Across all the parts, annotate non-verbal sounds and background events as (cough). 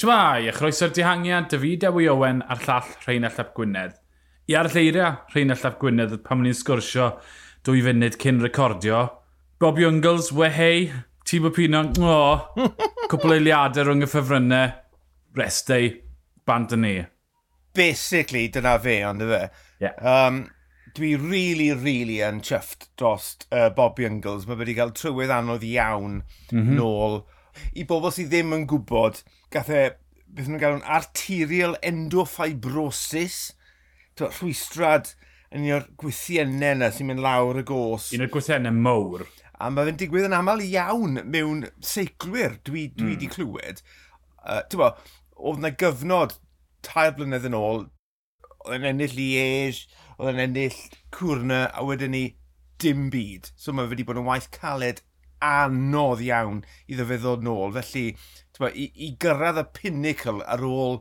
Siwmai, a chroeso'r dihangiad, David Ewy Owen a'r llall Rheinald Ap Gwynedd. I ar y lleiriau Rheinald Gwynedd pan ni'n sgwrsio dwy funud cyn recordio. Bob Youngles, wehei, tîm o pino, o, cwpl eiliadau rhwng y ffefrynnau, restau, bant yn ni. Basically, dyna fe, ond fe. Yeah. Um, dwi really, really yn chyfft dros uh, Bob Youngles. Mae wedi cael trywydd anodd iawn mm -hmm. nôl i bobl sydd ddim yn gwybod, gath e, beth nhw'n galw'n arterial endofibriosis, rhwystrad yn un o'r gwythiennau yna sy'n mynd lawr y gos. Un o'r gwythiennau mowr. A mae fe'n digwydd yn aml iawn mewn seiclwyr dwi dwi mm. clywed. Uh, bo, oedd yna gyfnod tair blynedd yn ôl, oedd yn ennill Liege, oedd yn ennill Cwrna, a wedyn ni dim byd. So mae fe wedi bod yn waith caled anodd iawn iddo fe ddod nôl. Felly, ba, i, i gyrraedd y pinnacle ar ôl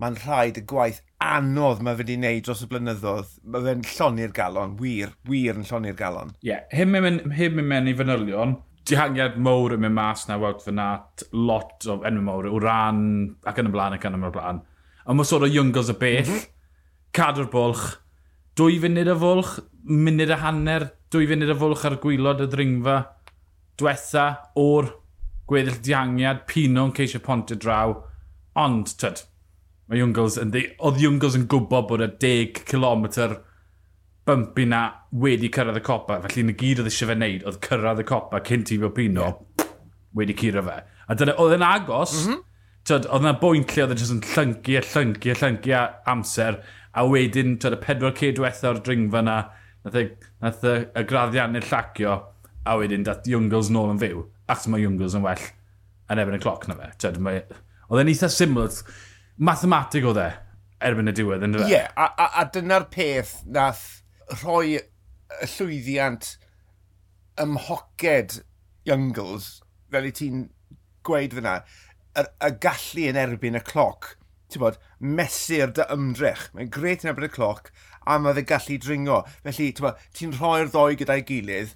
mae'n rhaid y gwaith anodd mae fe wedi wneud dros y blynyddoedd, mae fe'n llonni'r galon, wir, wir yn llonni'r galon. Ie, yeah, hym mynd mewn i fanylion, dihangiad mowr yn mynd mas na wawt fyna, lot o enw mowr, o ran, ac yn y blaen, ac yn y blaen. Ond mae sôn o Youngles y bell, mm -hmm. cadw'r bwlch, dwy funud y fwlch, munud y hanner, dwy funud y fwlch ar gwylod y ddringfa, diwetha o'r gweddill diangiad, Pino'n ceisio pont y draw. Ond, tyd, mae Jungles yn ddi... Oedd Jungles yn gwybod bod y 10 km bumpy na wedi cyrraedd y copa. Felly, na gyd oedd eisiau fe wneud, oedd cyrraedd y copa cyn ti fel Pino, yeah. wedi curo fe. A dyna, oedd yn agos, mm -hmm. tyd, oedd yna bwynt lle oedd e'n yn llyngu a e, llyngu a e, llyngu e a amser. A wedyn, tyd, y pedwar ced diwetha o'r dringfa na, nath y, nath y, y graddiau llacio, a wedyn dat Jungles nôl yn fyw, achos mae Jungles yn well yn erbyn y cloc na fe. Tyd, mae... Oedd e'n eitha syml, mathematig oedd e, erbyn y diwedd, yn dweud? Ie, yeah, a, a, a dyna'r peth nath rhoi y llwyddiant ymhoced Youngles, fel i ti'n gweud fyna, y, y gallu yn erbyn y cloc, ti'n bod, mesur dy ymdrech. Mae'n gret yn erbyn y cloc, a mae dde gallu dringo. Felly, ti'n ti rhoi'r ddoi gyda'i gilydd,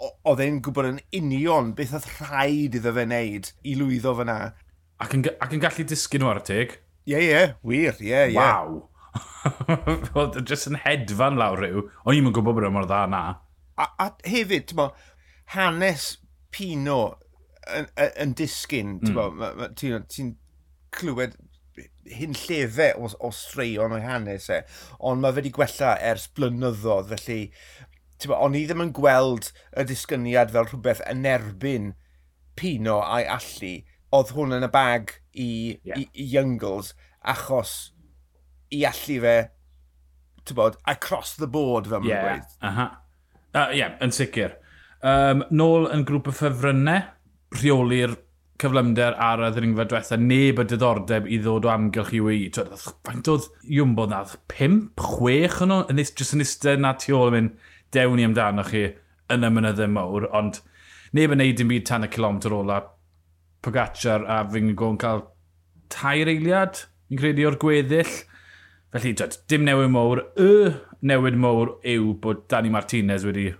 oedd e'n gwybod yn union beth oedd rhaid iddo fe wneud i lwyddo fyna. Ac yn, ac yn gallu disgyn nhw ar y teg? Ie, yeah, ie, yeah, wir, ie, yeah, ie. Yeah. Waw! (laughs) Oedd jyst yn hedfan lawr rhyw. O'n i'n gwybod bod e mor dda na. A, a hefyd, tymo, hanes Pino yn, yn disgyn, mm. ti'n ti clywed hyn llefau o, o straeon o'i hanes e, ond mae fe wedi gwella ers blynyddoedd, felly Bo, o'n i ddim yn gweld y disgyniad fel rhywbeth yn erbyn Pino a'i allu. Oedd hwn yn y bag i, yeah. i, i Youngles achos i allu fe, ti'n bod, across the board fel mae'n yeah. gweud. Ie, Uh, yeah, yn sicr. Um, nôl yn grŵp y ffefrynnau, rheoli'r cyflymder ar y ddringfa diwetha, neb y diddordeb i ddod o amgylch i wei. Faint oedd Iwmbo na? Pimp, chwech yn nhw? Yn eist, jyst yn eistedd na tu ôl yn mynd, dewn i amdano chi yn y mynyddau mawr, ond neb yn neud dim byd tan y kilometr ola. Pogacar a fi'n gwybod yn cael tair eiliad, fi'n credu, o'r gweddill. Felly, dod, dim newid mowr. Y newid mowr yw bod Dani Martinez wedi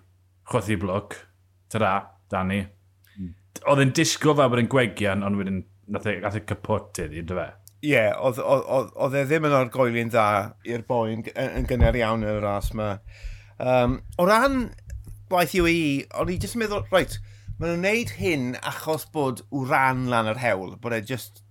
chwythu blwc. Ta-ra, Dani. Mm. Oedd e'n disgo fel bod e'n gwegian, ond wedyn nath e, e cypwt iddi, dy fe? Ie, yeah, oedd e ddim yn o'r argoeli'n dda i'r boen yn, yn gynnar iawn yn y ras yma. Um, o ran gwaith UAE, o'n i jyst yn meddwl, right, maen nhw'n neud hyn achos bod wran lan yr hewl, bod e just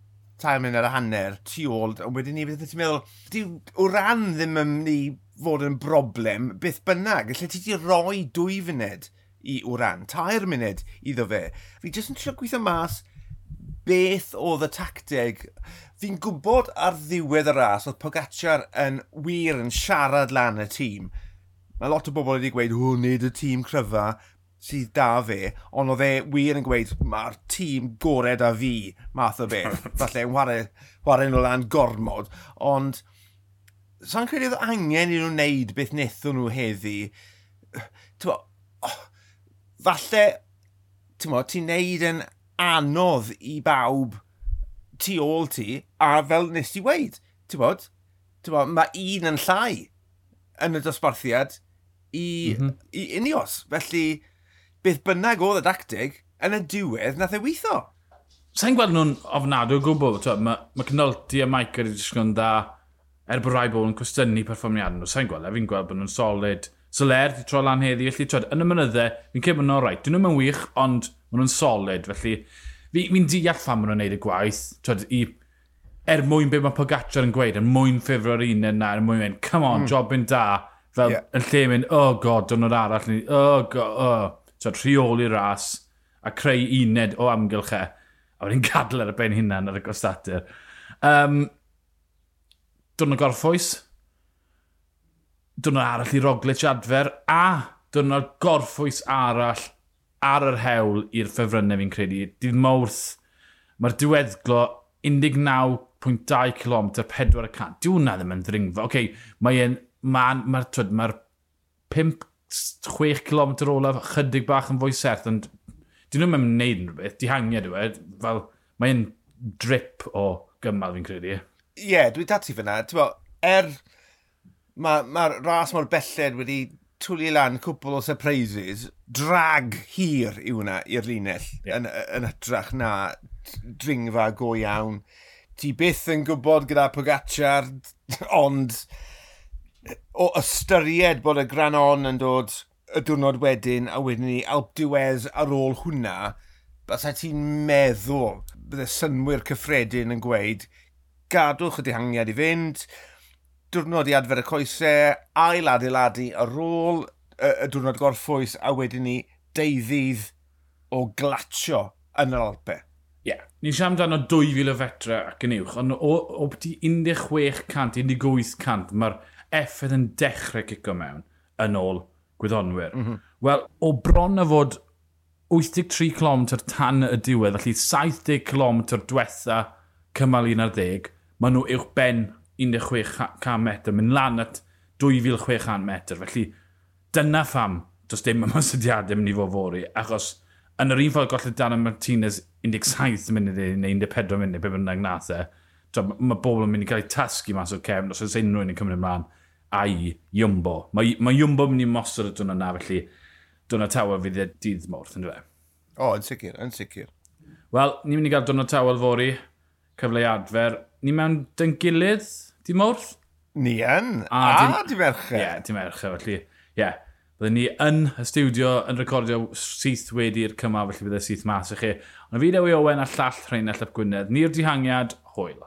tair mynd ar y hanner tu ôl, ond wedyn ni beth ti'n meddwl, di wran ddim yn mynd i fod yn broblem beth bynnag, lle ti di roi dwy funed i wran, tair munud iddo fe. Fi jyst yn trio gweithio mas beth oedd y tacteg. Fi'n gwybod ar ddiwedd y ras oedd Pogacar yn wir yn siarad lan y tîm, Mae lot o bobl wedi gweud, o, nid y tîm cryfa sydd da fe, ond oedd e wir yn gweud, mae'r tîm gored a fi, math o beth. (laughs) Falle, ware, ware nhw lan gormod. Ond, sa'n credu oedd angen i nhw wneud beth wnaethon nhw heddi. Tewa, oh, falle, ti'n mo, ti'n neud yn anodd i bawb tu ôl ti, a fel nes ti weid, ti'n bod, ti'n bod, mae un yn llai yn y dosbarthiad, i, mm -hmm. i unios. Felly, beth bynnag oedd y dactig, yn y diwedd nath e weitho. Sa'n gweld nhw'n ofnadw o gwbl. Mae ma Cynolti a Mike wedi disgwyl yn dda er bod rai bobl yn cwestiynu perfformiad nhw. Sa'n gweld, a fi'n gweld bod nhw'n solid. Soler di tro lan heddi, felly twed, yn y mynydde, fi'n cefn nhw'n rhaid. Dyn nhw'n wych, ond maen nhw'n solid. Felly, fi'n fi deall pham maen nhw'n neud y gwaith. Twed, i, er mwyn beth mae Pogacar yn gweud, er mwyn ffefro'r un yna, er mwyn, mynd, come on, mm. job yn da Fel, yeah. yn lle mynd, oh god, dyn dwrnod arall, ni, oh god, oh. So, rheoli ras a creu uned o amgylch e. A wedi'n (laughs) gadl ar y ben hunan ar y gostadur. Um, dwrnod gorffwys, dwrnod arall i Roglic adfer, a dwrnod gorffwys arall ar yr hewl i'r ffefrynnau fi'n credu. Dydd mawrth, mae'r diweddglo 19.2 km, 400. can. Hwnna ddim yn ddringfa. Oce, okay, mae e'n mae'r ma, ma, ma 5-6 km olaf chydig bach yn fwy serth, ond dyn nhw'n mynd wneud rhywbeth, dihangiad yw e, fel mae'n drip o gymal fi'n credu. Ie, yeah, dwi dati fyna. Bo, er mae'r ma ras mor belled wedi twlu lan cwpl o surprises, drag hir yw hwnna i'r linell yeah. yn, yn hytrach na dringfa go iawn. Ti byth yn gwybod gyda Pogacar, ond o ystyried bod y granon yn dod y diwrnod wedyn a wedyn ni Alp Diwez ar ôl hwnna, basa ti'n meddwl bydde synwyr cyffredin yn gweud gadwch y dihangiad i fynd, diwrnod i adfer y coesau, ail adeiladu ar ôl y, y diwrnod gorffwys a wedyn ni deuddydd o glatio yn yr Alpe. Ie. Yeah. Ni'n siarad amdano 2,000 o fetra ac yn uwch, ond o, o beth i 1600, 1800, mae'r effaith yn dechrau cico mewn yn ôl gwyddonwyr. Mm -hmm. Wel, o bron a fod 83 km tan y diwedd, felly 70 km diwetha cymal 11, maen nhw uwch ben 1600 metr, mynd lan at 2600 metr. Felly, dyna pham does dim (laughs) ymwysodiadau mynd i fod fori, achos yn yr un ffordd golled Dan Martinez 17 munud neu 14 munud, be bynnag nath e, mae bobl yn mynd i cael eu tasgu mas o'r cefn, os oes unrhyw un yn cymryd ymlaen ai Iwmbo. Mae, mae Iwmbo mynd i mosod y dyna na, felly dyna tawel fydd e dydd morth, yn dweud. O, yn sicr, yn sicr. Wel, ni'n mynd i gael dyna tawel fori, cyfle i adfer. Ni mewn dyn gilydd, di morth? Ni yn. A, a di, merche. Ie, yeah, di merche, felly. Ie. Yeah. Byddwn ni yn y studio yn recordio syth wedi'r cymal, felly bydd y syth mas i chi. Ond y fideo i Owen a llall Rheinald Ap Gwynedd. Ni'r dihangiad, hwyl.